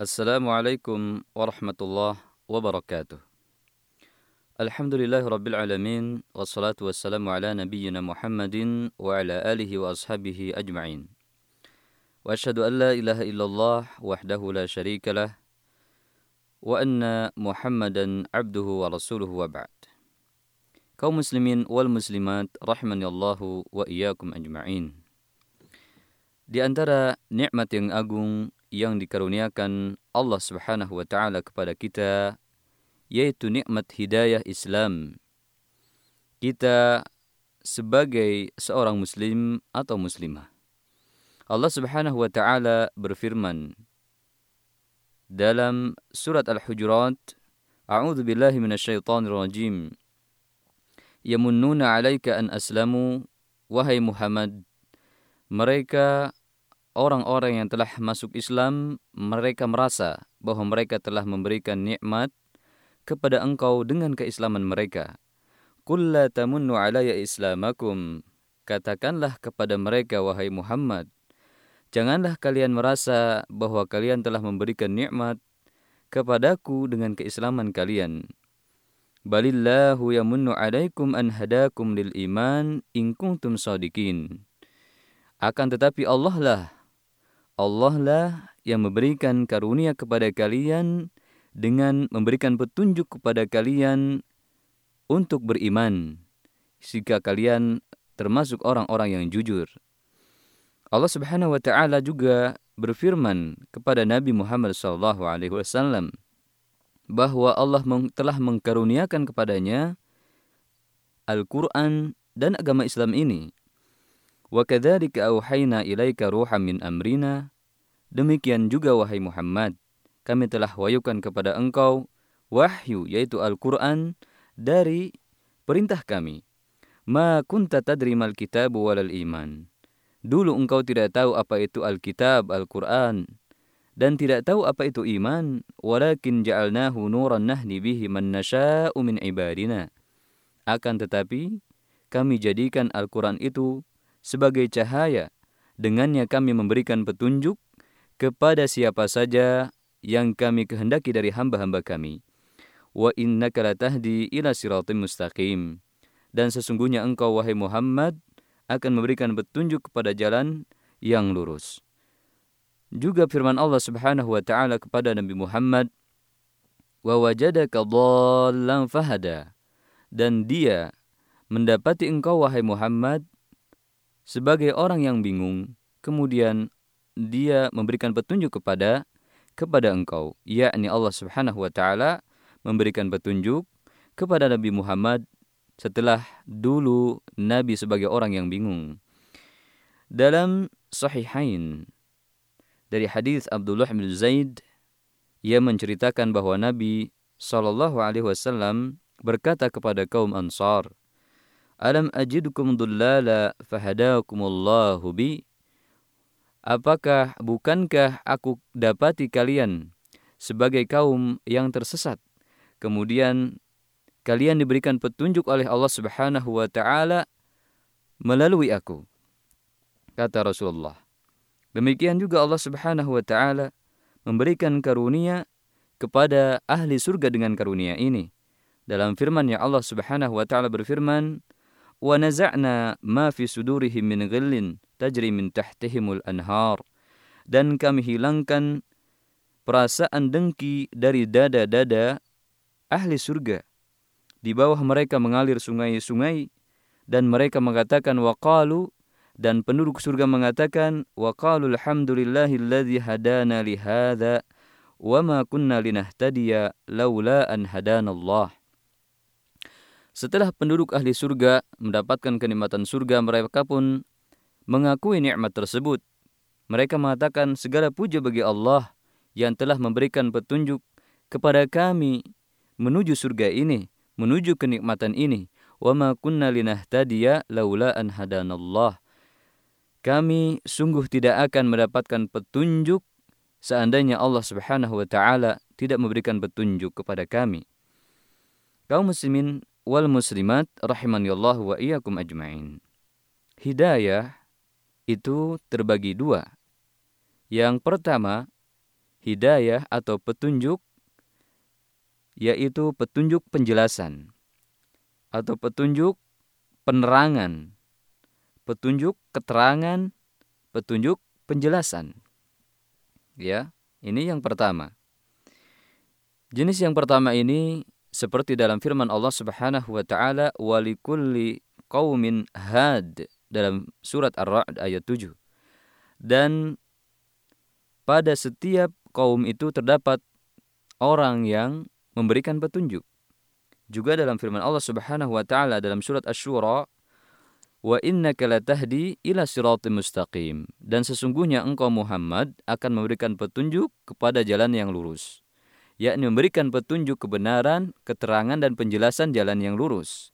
Assalamualaikum warahmatullahi wabarakatuh. Alhamdulillah rabbil alamin wassalatu wassalamu ala nabiyyina Muhammadin wa ala alihi wa ashabihi ajma'in. Wa asyhadu an la ilaha illallah wahdahu la syarika lah wa anna Muhammadan abduhu wa rasuluhu wa ba'd. Kaum muslimin wal muslimat rahimani Allahu wa iyyakum ajma'in. Di antara nikmat yang agung yang dikaruniakan Allah Subhanahu wa taala kepada kita yaitu nikmat hidayah Islam. Kita sebagai seorang muslim atau muslimah. Allah Subhanahu wa taala berfirman dalam surat Al-Hujurat, A'udzu billahi minasyaitonir rajim. Yamunnuna 'alaika an aslamu wahai Muhammad mereka orang-orang yang telah masuk Islam, mereka merasa bahwa mereka telah memberikan nikmat kepada engkau dengan keislaman mereka. Qul la tamunnu alayya islamakum. Katakanlah kepada mereka, wahai Muhammad, janganlah kalian merasa bahwa kalian telah memberikan nikmat kepadaku dengan keislaman kalian. Balillahu yamunnu alaikum an hadakum lil iman in kuntum sadiqin. Akan tetapi Allah lah Allah lah yang memberikan karunia kepada kalian dengan memberikan petunjuk kepada kalian untuk beriman jika kalian termasuk orang-orang yang jujur. Allah Subhanahu wa taala juga berfirman kepada Nabi Muhammad sallallahu alaihi wasallam bahwa Allah telah mengkaruniakan kepadanya Al-Qur'an dan agama Islam ini Kadzalika auhayna ilaika ruham min amrina. Demikian juga wahai Muhammad, kami telah wahyukan kepada engkau wahyu yaitu Al-Qur'an dari perintah kami. Ma kunta tadri mal kitab walal iman. Dulu engkau tidak tahu apa itu Alkitab, Al-Quran, dan tidak tahu apa itu iman, walakin ja'alnahu nuran nahdi bihi man nasha'u min ibadina. Akan tetapi, kami jadikan Al-Quran itu sebagai cahaya. Dengannya kami memberikan petunjuk kepada siapa saja yang kami kehendaki dari hamba-hamba kami. Wa innaka latahdi ila siratim mustaqim. Dan sesungguhnya engkau wahai Muhammad akan memberikan petunjuk kepada jalan yang lurus. Juga firman Allah Subhanahu wa taala kepada Nabi Muhammad, "Wa wajadaka dhallan fahada." Dan dia mendapati engkau wahai Muhammad sebagai orang yang bingung, kemudian dia memberikan petunjuk kepada kepada engkau, yakni Allah Subhanahu wa taala memberikan petunjuk kepada Nabi Muhammad setelah dulu Nabi sebagai orang yang bingung. Dalam Sahihain dari hadis Abdullah bin Zaid ia menceritakan bahwa Nabi Shallallahu alaihi wasallam berkata kepada kaum Ansar, Alam ajidukum dullala fahadakumullahu bi. Apakah bukankah aku dapati kalian sebagai kaum yang tersesat? Kemudian kalian diberikan petunjuk oleh Allah Subhanahu wa taala melalui aku. Kata Rasulullah. Demikian juga Allah Subhanahu wa taala memberikan karunia kepada ahli surga dengan karunia ini. Dalam firman yang Allah Subhanahu wa taala berfirman, ونزعنا ما في صدورهم من غل تجري من تحتهم الأنهار dan kami hilangkan perasaan dengki dari dada-dada ahli surga di bawah mereka mengalir sungai-sungai dan mereka mengatakan waqalu dan penduduk surga mengatakan waqalu alhamdulillahilladzi hadana li hadza wa ma kunna linahtadiya laula an hadanallah setelah penduduk ahli surga mendapatkan kenikmatan surga, mereka pun mengakui nikmat tersebut. Mereka mengatakan segala puja bagi Allah yang telah memberikan petunjuk kepada kami menuju surga ini, menuju kenikmatan ini. Wa ma kunna linahtadiya laula an hadanallah. Kami sungguh tidak akan mendapatkan petunjuk seandainya Allah Subhanahu wa taala tidak memberikan petunjuk kepada kami. Kaum muslimin wal muslimat Allah wa iyyakum ajmain. Hidayah itu terbagi dua. Yang pertama, hidayah atau petunjuk yaitu petunjuk penjelasan atau petunjuk penerangan, petunjuk keterangan, petunjuk penjelasan. Ya, ini yang pertama. Jenis yang pertama ini seperti dalam firman Allah Subhanahu wa taala walikulli qaumin had dalam surat Ar-Ra'd ayat 7. Dan pada setiap kaum itu terdapat orang yang memberikan petunjuk. Juga dalam firman Allah Subhanahu wa taala dalam surat Asy-Syura wa innaka latahdi ila siratim mustaqim dan sesungguhnya engkau Muhammad akan memberikan petunjuk kepada jalan yang lurus yakni memberikan petunjuk kebenaran, keterangan dan penjelasan jalan yang lurus.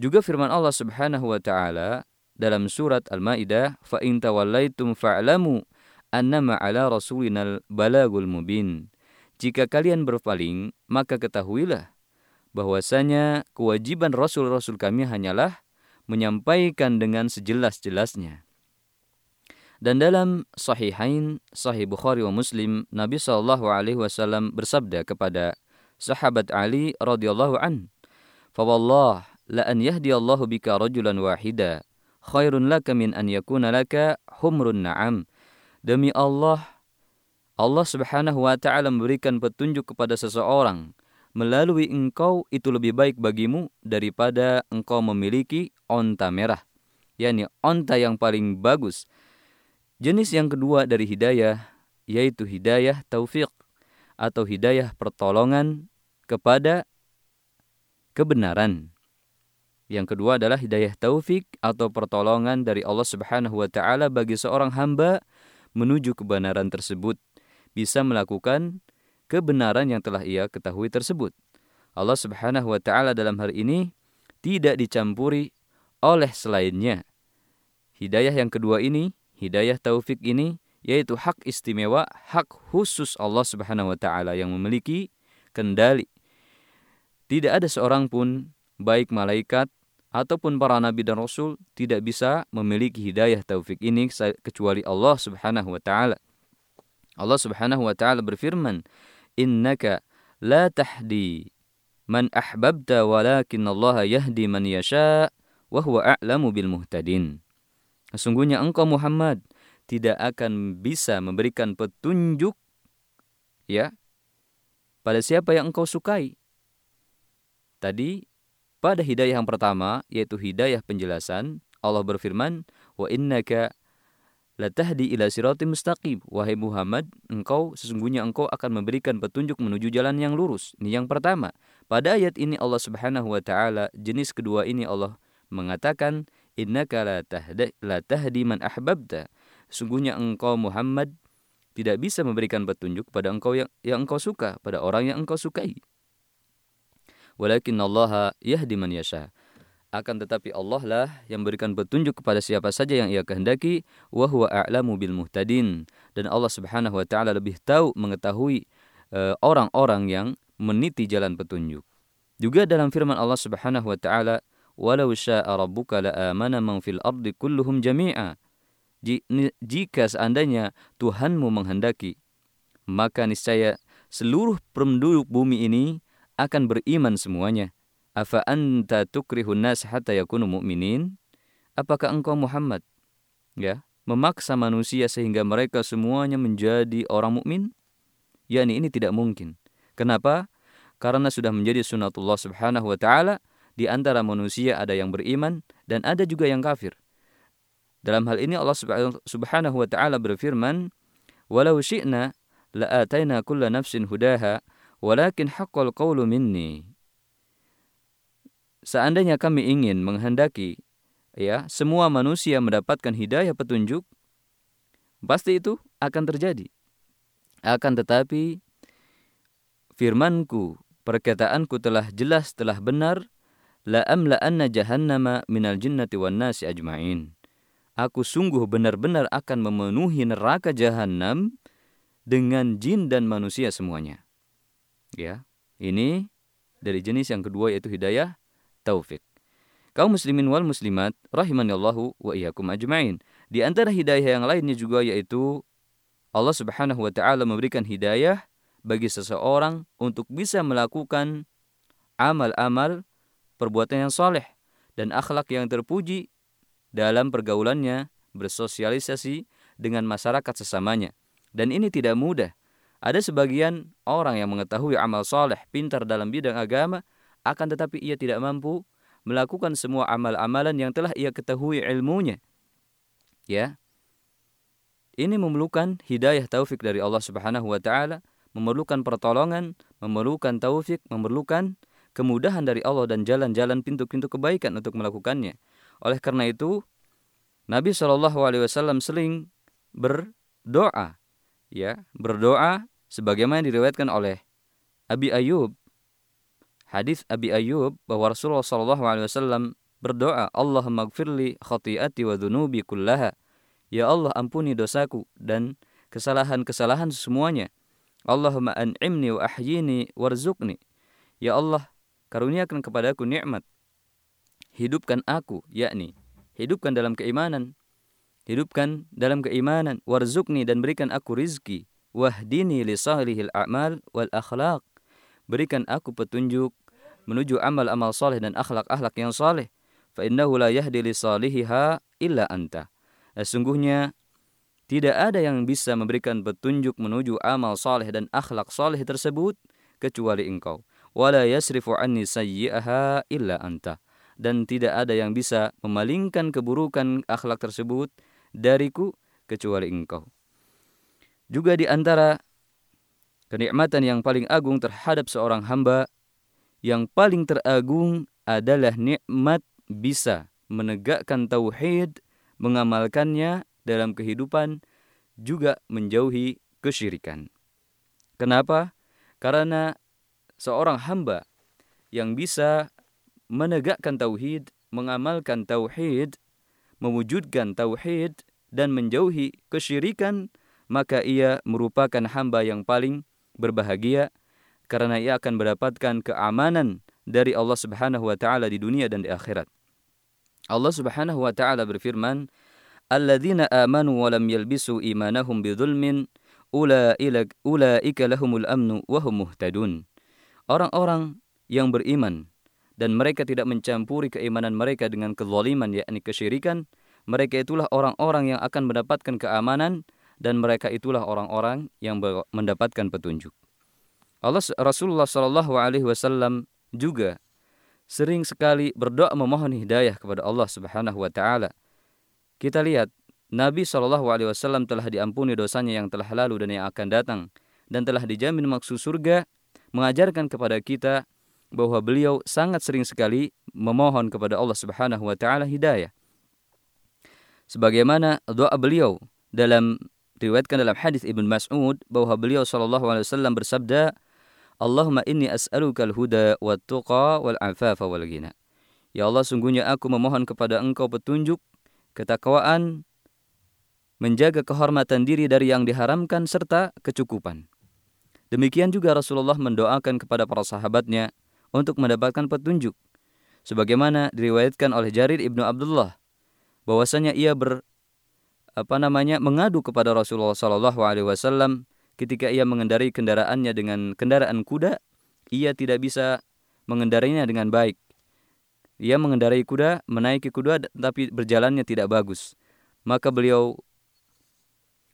Juga firman Allah Subhanahu wa taala dalam surat Al-Maidah, "Fa in tawallaitum fa'lamu annama 'ala rasulinal balagul mubin." Jika kalian berpaling, maka ketahuilah bahwasanya kewajiban rasul-rasul kami hanyalah menyampaikan dengan sejelas-jelasnya. Dan dalam Sahihain, Sahih Bukhari wa Muslim, Nabi Shallallahu Alaihi Wasallam bersabda kepada sahabat Ali radhiyallahu an, "Fawallah la an yahdi Allahu bika rajulan wahida khairun laka min an yakuna laka humrun na'am." Demi Allah, Allah Subhanahu wa taala memberikan petunjuk kepada seseorang melalui engkau itu lebih baik bagimu daripada engkau memiliki onta merah, yakni onta yang paling bagus Jenis yang kedua dari hidayah yaitu hidayah taufik atau hidayah pertolongan kepada kebenaran. Yang kedua adalah hidayah taufik atau pertolongan dari Allah Subhanahu wa taala bagi seorang hamba menuju kebenaran tersebut, bisa melakukan kebenaran yang telah ia ketahui tersebut. Allah Subhanahu wa taala dalam hal ini tidak dicampuri oleh selainnya. Hidayah yang kedua ini hidayah taufik ini yaitu hak istimewa, hak khusus Allah Subhanahu wa taala yang memiliki kendali. Tidak ada seorang pun baik malaikat ataupun para nabi dan rasul tidak bisa memiliki hidayah taufik ini kecuali Allah Subhanahu wa taala. Allah Subhanahu wa taala berfirman, "Innaka la tahdi man ahbabta walakin Allah yahdi man yasha wa huwa a'lamu bil muhtadin." Sesungguhnya engkau Muhammad tidak akan bisa memberikan petunjuk ya pada siapa yang engkau sukai. Tadi pada hidayah yang pertama yaitu hidayah penjelasan Allah berfirman wa innaka latahdi ila siratim mustaqim. Wahai Muhammad engkau sesungguhnya engkau akan memberikan petunjuk menuju jalan yang lurus. Ini yang pertama. Pada ayat ini Allah Subhanahu wa taala jenis kedua ini Allah mengatakan innaka la tahdi, la tahdi man ahbabta. Sungguhnya engkau Muhammad tidak bisa memberikan petunjuk pada engkau yang, yang engkau suka, pada orang yang engkau sukai. Walakin Allah yahdi man yasha. Akan tetapi Allah lah yang memberikan petunjuk kepada siapa saja yang ia kehendaki, wa huwa a'lamu bil muhtadin. Dan Allah Subhanahu wa taala lebih tahu mengetahui eh, orang-orang yang meniti jalan petunjuk. Juga dalam firman Allah Subhanahu wa taala, walau syaa rabbuka la amana man fil ardi kulluhum jami'a. Jika seandainya Tuhanmu menghendaki maka niscaya seluruh penduduk bumi ini akan beriman semuanya. Afa anta tukrihun nas hatta yakunu mu'minin? Apakah engkau Muhammad? Ya memaksa manusia sehingga mereka semuanya menjadi orang mukmin? Yakni ini tidak mungkin. Kenapa? Karena sudah menjadi sunatullah subhanahu wa taala di antara manusia ada yang beriman dan ada juga yang kafir. Dalam hal ini Allah Subhanahu wa taala berfirman, "Walau syi'na la'ataina kulla nafsin hudaha, walakin haqqal qawlu minni." Seandainya kami ingin menghendaki ya, semua manusia mendapatkan hidayah petunjuk, pasti itu akan terjadi. Akan tetapi firmanku, perkataanku telah jelas, telah benar la amla'anna jahannama minal jinnati wan nasi ajma'in. Aku sungguh benar-benar akan memenuhi neraka jahanam dengan jin dan manusia semuanya. Ya, ini dari jenis yang kedua yaitu hidayah taufik. Kaum muslimin wal muslimat rahimanallahu wa iyyakum ajma'in. Di antara hidayah yang lainnya juga yaitu Allah Subhanahu wa taala memberikan hidayah bagi seseorang untuk bisa melakukan amal-amal perbuatan yang soleh dan akhlak yang terpuji dalam pergaulannya bersosialisasi dengan masyarakat sesamanya. Dan ini tidak mudah. Ada sebagian orang yang mengetahui amal soleh, pintar dalam bidang agama, akan tetapi ia tidak mampu melakukan semua amal-amalan yang telah ia ketahui ilmunya. Ya. Ini memerlukan hidayah taufik dari Allah Subhanahu wa taala, memerlukan pertolongan, memerlukan taufik, memerlukan kemudahan dari Allah dan jalan-jalan pintu-pintu kebaikan untuk melakukannya. Oleh karena itu, Nabi Shallallahu Alaihi Wasallam sering berdoa, ya berdoa sebagaimana diriwayatkan oleh Abi Ayub. Hadis Abi Ayub bahwa Rasulullah Shallallahu Alaihi Wasallam berdoa, Allahumma gfirli khati'ati wa dhunubi kullaha. Ya Allah ampuni dosaku dan kesalahan-kesalahan semuanya. Allahumma an'imni wa ahyini warzuqni. Ya Allah, karuniakan kepadaku nikmat. Hidupkan aku, yakni hidupkan dalam keimanan. Hidupkan dalam keimanan, warzukni dan berikan aku rizki. Wahdini li salihil a'mal wal akhlaq. Berikan aku petunjuk menuju amal-amal saleh dan akhlak-akhlak yang saleh. Fa innahu la yahdi li salihiha illa anta. Sesungguhnya tidak ada yang bisa memberikan petunjuk menuju amal saleh dan akhlak saleh tersebut kecuali engkau wala yasrifu anta dan tidak ada yang bisa memalingkan keburukan akhlak tersebut dariku kecuali engkau. Juga di antara kenikmatan yang paling agung terhadap seorang hamba yang paling teragung adalah nikmat bisa menegakkan tauhid, mengamalkannya dalam kehidupan juga menjauhi kesyirikan. Kenapa? Karena seorang hamba yang bisa menegakkan tauhid, mengamalkan tauhid, mewujudkan tauhid dan menjauhi kesyirikan, maka ia merupakan hamba yang paling berbahagia karena ia akan mendapatkan keamanan dari Allah Subhanahu wa taala di dunia dan di akhirat. Allah Subhanahu wa taala berfirman, "Alladzina amanu wa lam yalbisu imanahum bidzulmin ulaika lahumul amnu wa hum muhtadun." Orang-orang yang beriman dan mereka tidak mencampuri keimanan mereka dengan kezaliman yakni kesyirikan, mereka itulah orang-orang yang akan mendapatkan keamanan dan mereka itulah orang-orang yang mendapatkan petunjuk. Allah Rasulullah Shallallahu alaihi wasallam juga sering sekali berdoa memohon hidayah kepada Allah Subhanahu wa taala. Kita lihat Nabi Shallallahu alaihi wasallam telah diampuni dosanya yang telah lalu dan yang akan datang dan telah dijamin maksud surga mengajarkan kepada kita bahwa beliau sangat sering sekali memohon kepada Allah Subhanahu wa taala hidayah. Sebagaimana doa beliau dalam diriwayatkan dalam hadis Ibn Mas'ud bahwa beliau sallallahu alaihi wasallam bersabda, "Allahumma inni as'aluka al-huda wat tuqa wal afafa wal ghina." Ya Allah, sungguhnya aku memohon kepada Engkau petunjuk, ketakwaan, menjaga kehormatan diri dari yang diharamkan serta kecukupan. Demikian juga Rasulullah mendoakan kepada para sahabatnya untuk mendapatkan petunjuk. Sebagaimana diriwayatkan oleh Jarir ibnu Abdullah bahwasanya ia ber apa namanya mengadu kepada Rasulullah Shallallahu Alaihi Wasallam ketika ia mengendarai kendaraannya dengan kendaraan kuda, ia tidak bisa mengendarainya dengan baik. Ia mengendarai kuda, menaiki kuda, tapi berjalannya tidak bagus. Maka beliau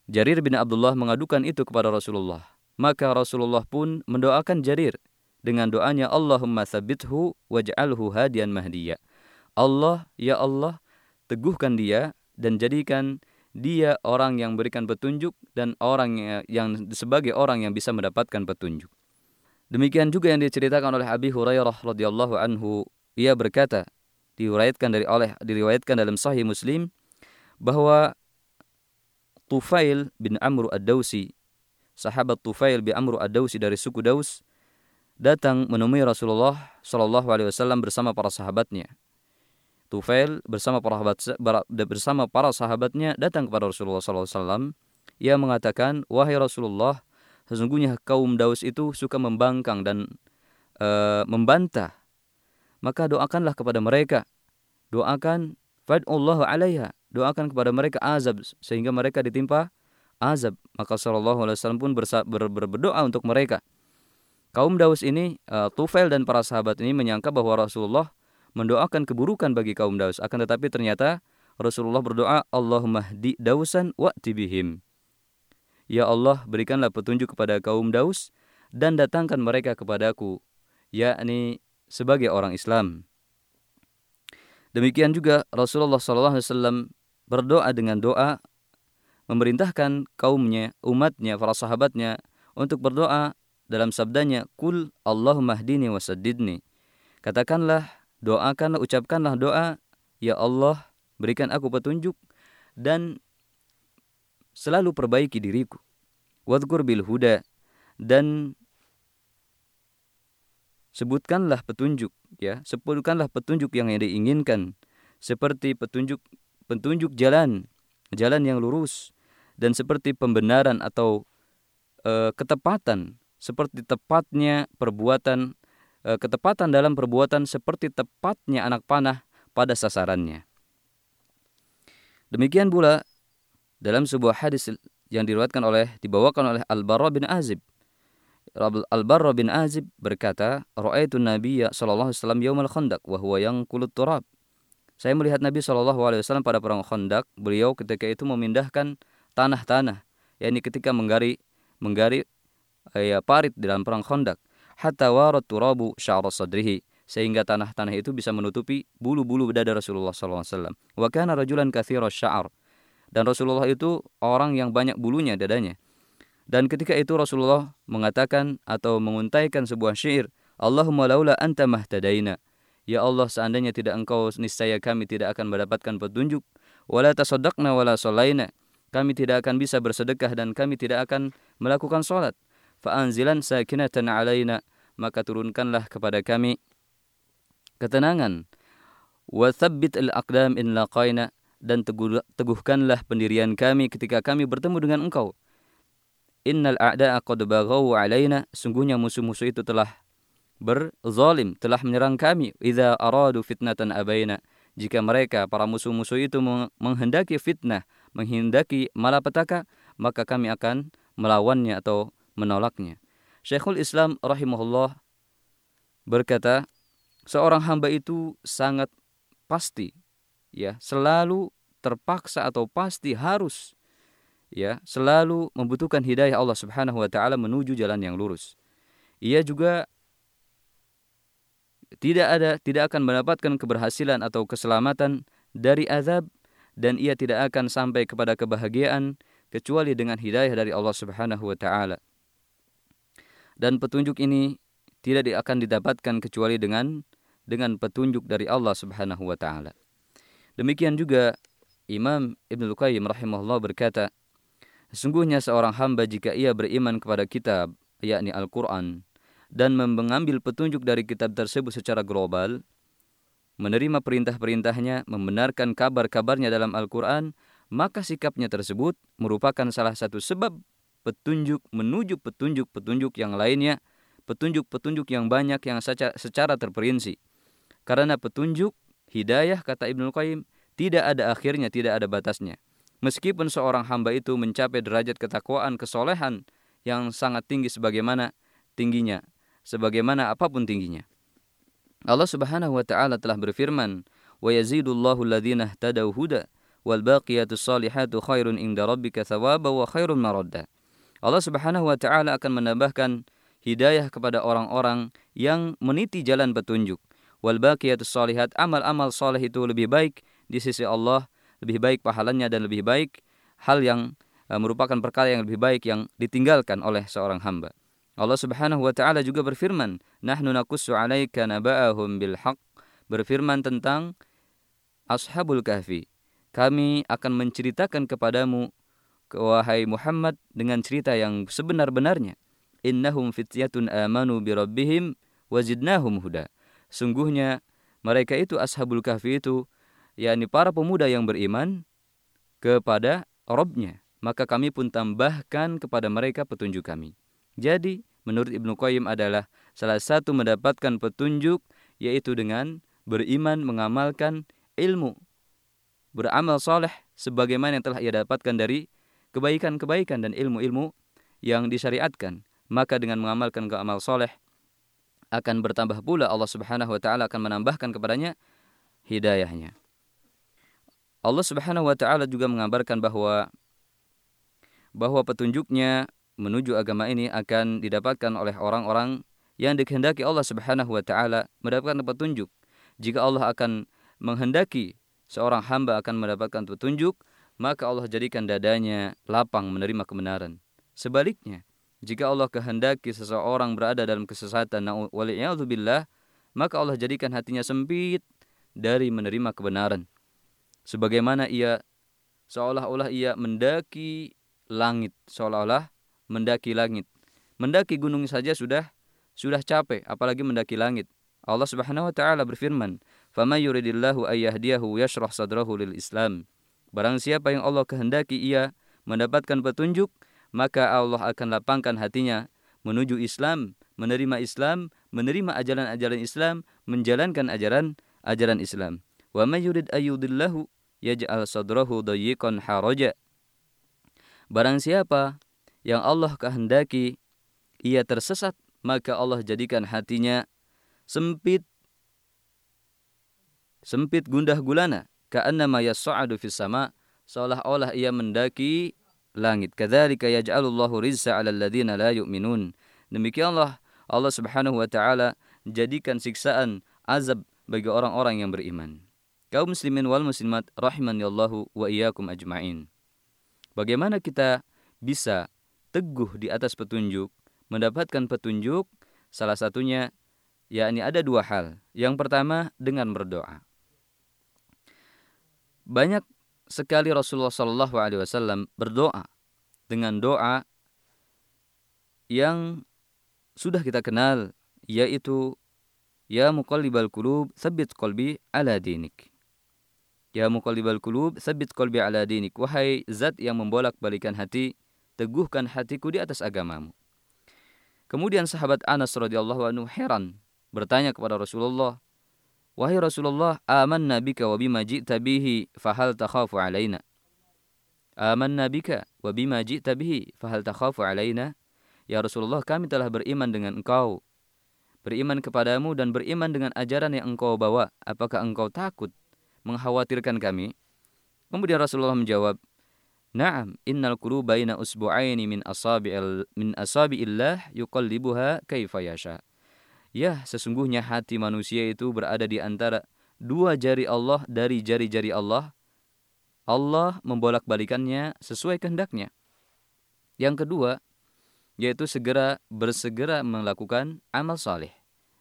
Jarir bin Abdullah mengadukan itu kepada Rasulullah. Maka Rasulullah pun mendoakan Jarir dengan doanya Allahumma sabithu waj'alhu hadian mahdiya. Allah, ya Allah, teguhkan dia dan jadikan dia orang yang berikan petunjuk dan orang yang sebagai orang yang bisa mendapatkan petunjuk. Demikian juga yang diceritakan oleh Abi Hurairah radhiyallahu anhu, ia berkata, diriwayatkan dari oleh diriwayatkan dalam Sahih Muslim bahwa Tufail bin Amr ad-Dausi sahabat Tufail bin Amr ad-Dausi dari suku Daus datang menemui Rasulullah Shallallahu alaihi wasallam bersama para sahabatnya. Tufail bersama para sahabat bersama para sahabatnya datang kepada Rasulullah Sallallahu Alaihi Wasallam. Ia mengatakan, wahai Rasulullah, sesungguhnya kaum Daus itu suka membangkang dan e, membantah. Maka doakanlah kepada mereka. Doakan fad'ullahu alaiha. Doakan kepada mereka azab sehingga mereka ditimpa azab. Maka Shallallahu Alaihi Wasallam pun berdoa untuk mereka. Kaum Daus ini, uh, Tufail dan para sahabat ini menyangka bahwa Rasulullah mendoakan keburukan bagi kaum Daus. Akan tetapi ternyata Rasulullah berdoa, Allahumma di Dausan wa tibihim. Ya Allah, berikanlah petunjuk kepada kaum Daus dan datangkan mereka kepadaku, yakni sebagai orang Islam. Demikian juga Rasulullah SAW berdoa dengan doa memerintahkan kaumnya, umatnya, para sahabatnya untuk berdoa dalam sabdanya, Kul Allahumma hdini wasaddidni. Katakanlah, doakanlah, ucapkanlah doa, Ya Allah, berikan aku petunjuk dan selalu perbaiki diriku. Wadkur bil huda dan sebutkanlah petunjuk ya sebutkanlah petunjuk yang diinginkan seperti petunjuk petunjuk jalan jalan yang lurus dan seperti pembenaran atau e, ketepatan seperti tepatnya perbuatan e, ketepatan dalam perbuatan seperti tepatnya anak panah pada sasarannya demikian pula dalam sebuah hadis yang diriwayatkan oleh dibawakan oleh Al-Bara bin Azib Al-Barra bin Azib berkata, "Ra'aitu Nabiyya sallallahu alaihi wasallam yaumal Khandaq wa huwa yanqulut turab." Saya melihat Nabi wasallam pada perang Khandaq, beliau ketika itu memindahkan tanah-tanah, yakni ketika menggali menggali ya, parit dalam perang Khandaq, hatta warat turabu sadrihi, sehingga tanah-tanah itu bisa menutupi bulu-bulu dada Rasulullah wasallam. Wa kana rajulan katsira sya'ar. Dan Rasulullah itu orang yang banyak bulunya dadanya. Dan ketika itu Rasulullah mengatakan atau menguntaikan sebuah syair, Allahumma laula anta mahtadaina. Ya Allah, seandainya tidak engkau, niscaya kami tidak akan mendapatkan petunjuk. Wala tasaddaqna wala solaina. Kami tidak akan bisa bersedekah dan kami tidak akan melakukan sholat. Fa'anzilan sakinatan alaina. Maka turunkanlah kepada kami ketenangan. Wa thabbit al-aqdam in laqaina. Dan teguhkanlah pendirian kami ketika kami bertemu dengan engkau. Innal a'da'a qad baghaw alaina sungguhnya musuh-musuh itu telah berzalim telah menyerang kami. Idza aradu fitnatan abaina. Jika mereka para musuh-musuh itu menghendaki fitnah menghendaki malapetaka maka kami akan melawannya atau menolaknya. Syekhul Islam rahimahullah berkata seorang hamba itu sangat pasti ya selalu terpaksa atau pasti harus ya selalu membutuhkan hidayah Allah Subhanahu wa taala menuju jalan yang lurus. Ia juga tidak ada tidak akan mendapatkan keberhasilan atau keselamatan dari azab dan ia tidak akan sampai kepada kebahagiaan kecuali dengan hidayah dari Allah Subhanahu wa taala. Dan petunjuk ini tidak akan didapatkan kecuali dengan dengan petunjuk dari Allah Subhanahu wa taala. Demikian juga Imam Ibnu Qayyim rahimahullah berkata, Sesungguhnya seorang hamba jika ia beriman kepada kitab, yakni Al-Quran, dan mengambil petunjuk dari kitab tersebut secara global, menerima perintah-perintahnya, membenarkan kabar-kabarnya dalam Al-Quran, maka sikapnya tersebut merupakan salah satu sebab petunjuk menuju petunjuk-petunjuk yang lainnya, petunjuk-petunjuk yang banyak yang secara terperinci. Karena petunjuk, hidayah, kata Ibnu Qayyim, tidak ada akhirnya, tidak ada batasnya. Meskipun seorang hamba itu mencapai derajat ketakwaan, kesolehan yang sangat tinggi sebagaimana tingginya, sebagaimana apa pun tingginya. Allah Subhanahu wa taala telah berfirman, "Wa yazidullahu alladhina ihtadaw huda wal baqiyatus salihatu khairun inda rabbika thawaba wa khairun maradda." Allah Subhanahu wa taala akan menambahkan hidayah kepada orang-orang yang meniti jalan petunjuk. Wal baqiyatus salihat amal-amal saleh itu lebih baik di sisi Allah lebih baik pahalanya dan lebih baik hal yang uh, merupakan perkara yang lebih baik yang ditinggalkan oleh seorang hamba. Allah Subhanahu wa taala juga berfirman, "Nahnu naqussu 'alaika naba'ahum bil haqq." Berfirman tentang Ashabul Kahfi. Kami akan menceritakan kepadamu wahai Muhammad dengan cerita yang sebenar-benarnya. Innahum fityatun amanu bi rabbihim wazidnahum huda. Sungguhnya mereka itu Ashabul Kahfi itu yakni para pemuda yang beriman kepada Robnya. Maka kami pun tambahkan kepada mereka petunjuk kami. Jadi, menurut Ibnu Qayyim adalah salah satu mendapatkan petunjuk yaitu dengan beriman mengamalkan ilmu beramal soleh sebagaimana yang telah ia dapatkan dari kebaikan-kebaikan dan ilmu-ilmu yang disyariatkan. Maka dengan mengamalkan ke amal soleh akan bertambah pula Allah Subhanahu wa taala akan menambahkan kepadanya hidayahnya. Allah Subhanahu wa taala juga mengabarkan bahwa bahwa petunjuknya menuju agama ini akan didapatkan oleh orang-orang yang dikehendaki Allah Subhanahu wa taala mendapatkan petunjuk. Jika Allah akan menghendaki seorang hamba akan mendapatkan petunjuk, maka Allah jadikan dadanya lapang menerima kebenaran. Sebaliknya, jika Allah kehendaki seseorang berada dalam kesesatan, waliyadzubillah, maka Allah jadikan hatinya sempit dari menerima kebenaran. Sebagaimana ia seolah-olah ia mendaki langit, seolah-olah mendaki langit. Mendaki gunung saja sudah sudah capek, apalagi mendaki langit. Allah Subhanahu wa taala berfirman, "Fama yuridillahu ayyahdiyahu yashrah sadrahu lil Islam." Barang siapa yang Allah kehendaki ia mendapatkan petunjuk, maka Allah akan lapangkan hatinya menuju Islam, menerima Islam, menerima ajaran-ajaran Islam, menjalankan ajaran ajaran Islam. Wa may yurid ayyudillahu yaj'al sadrahu dayyiqan haraja. Barang siapa yang Allah kehendaki ia tersesat, maka Allah jadikan hatinya sempit sempit gundah gulana ka'annama yas'adu fis sama seolah-olah ia mendaki langit. Kadzalika yaj'alullahu rizqa 'alal ladzina la yu'minun. Demikianlah Allah Subhanahu wa taala jadikan siksaan azab bagi orang-orang yang beriman. Kaum muslimin wal muslimat rahimanallahu wa iyyakum ajmain. Bagaimana kita bisa teguh di atas petunjuk, mendapatkan petunjuk, salah satunya yakni ada dua hal. Yang pertama dengan berdoa. Banyak sekali Rasulullah Shallallahu Alaihi Wasallam berdoa dengan doa yang sudah kita kenal yaitu Ya muqallibal qulub tsabbit qalbi ala dinik. Ya muqallibal qulub tsabbit qalbi ala dinik. Wahai zat yang membolak-balikan hati, teguhkan hatiku di atas agamamu. Kemudian sahabat Anas radhiyallahu anhu heran bertanya kepada Rasulullah, "Wahai Rasulullah, amanna bika wa bima ji'ta bihi fahal takhafu alaina?" Amanna bika wa bima ji'ta bihi fahal takhafu alaina? Ya Rasulullah, kami telah beriman dengan engkau, beriman kepadamu dan beriman dengan ajaran yang engkau bawa. Apakah engkau takut mengkhawatirkan kami? Kemudian Rasulullah menjawab, Naam, innal quluba baina usbu'aini min asabi'il min asabi'illah yuqallibuha kaifa yasha. Ya, sesungguhnya hati manusia itu berada di antara dua jari Allah dari jari-jari Allah. Allah membolak-balikannya sesuai kehendaknya. Yang kedua, yaitu segera bersegera melakukan amal saleh.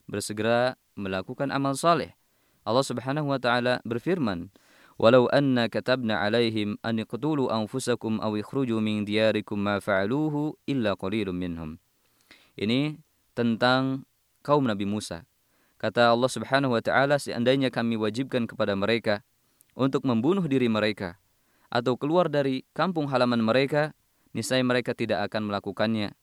Bersegera melakukan amal saleh. Allah Subhanahu wa taala berfirman, walau anna katabna alaihim an iqtulu anfusakum aw ikhruju min diyarikum ma fa'aluhu illa qalilun minhum. Ini tentang kaum Nabi Musa. Kata Allah Subhanahu wa taala seandainya kami wajibkan kepada mereka untuk membunuh diri mereka atau keluar dari kampung halaman mereka, niscaya mereka tidak akan melakukannya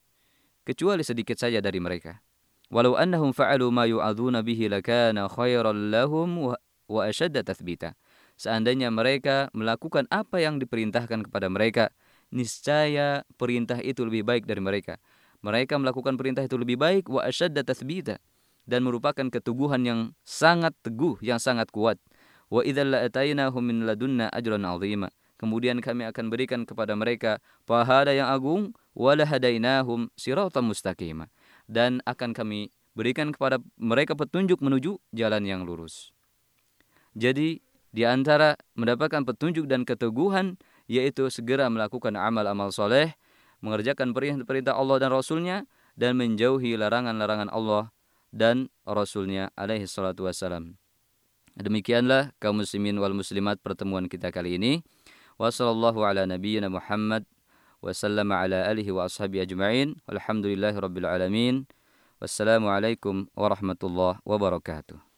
kecuali sedikit saja dari mereka. Walau annahum fa'alu ma yu'adzuna bihi lakana khairan lahum wa ashadda tathbita seandainya mereka melakukan apa yang diperintahkan kepada mereka, niscaya perintah itu lebih baik dari mereka. Mereka melakukan perintah itu lebih baik wa asyadda tathbita dan merupakan keteguhan yang sangat teguh, yang sangat kuat. Wa idzal la'atainahum min ladunna ajran 'azima. Kemudian kami akan berikan kepada mereka pahala yang agung wala hadainahum siratan mustaqima dan akan kami berikan kepada mereka petunjuk menuju jalan yang lurus. Jadi di antara mendapatkan petunjuk dan keteguhan yaitu segera melakukan amal-amal soleh, mengerjakan perintah-perintah Allah dan Rasulnya, dan menjauhi larangan-larangan Allah dan Rasulnya alaihi salatu wassalam. Demikianlah kaum muslimin wal muslimat pertemuan kita kali ini. Wassallallahu ala nabiyyina Muhammad wa sallama ala alihi wa ashabi ajma'in. Walhamdulillahi rabbil alamin. Wassalamualaikum warahmatullahi wabarakatuh.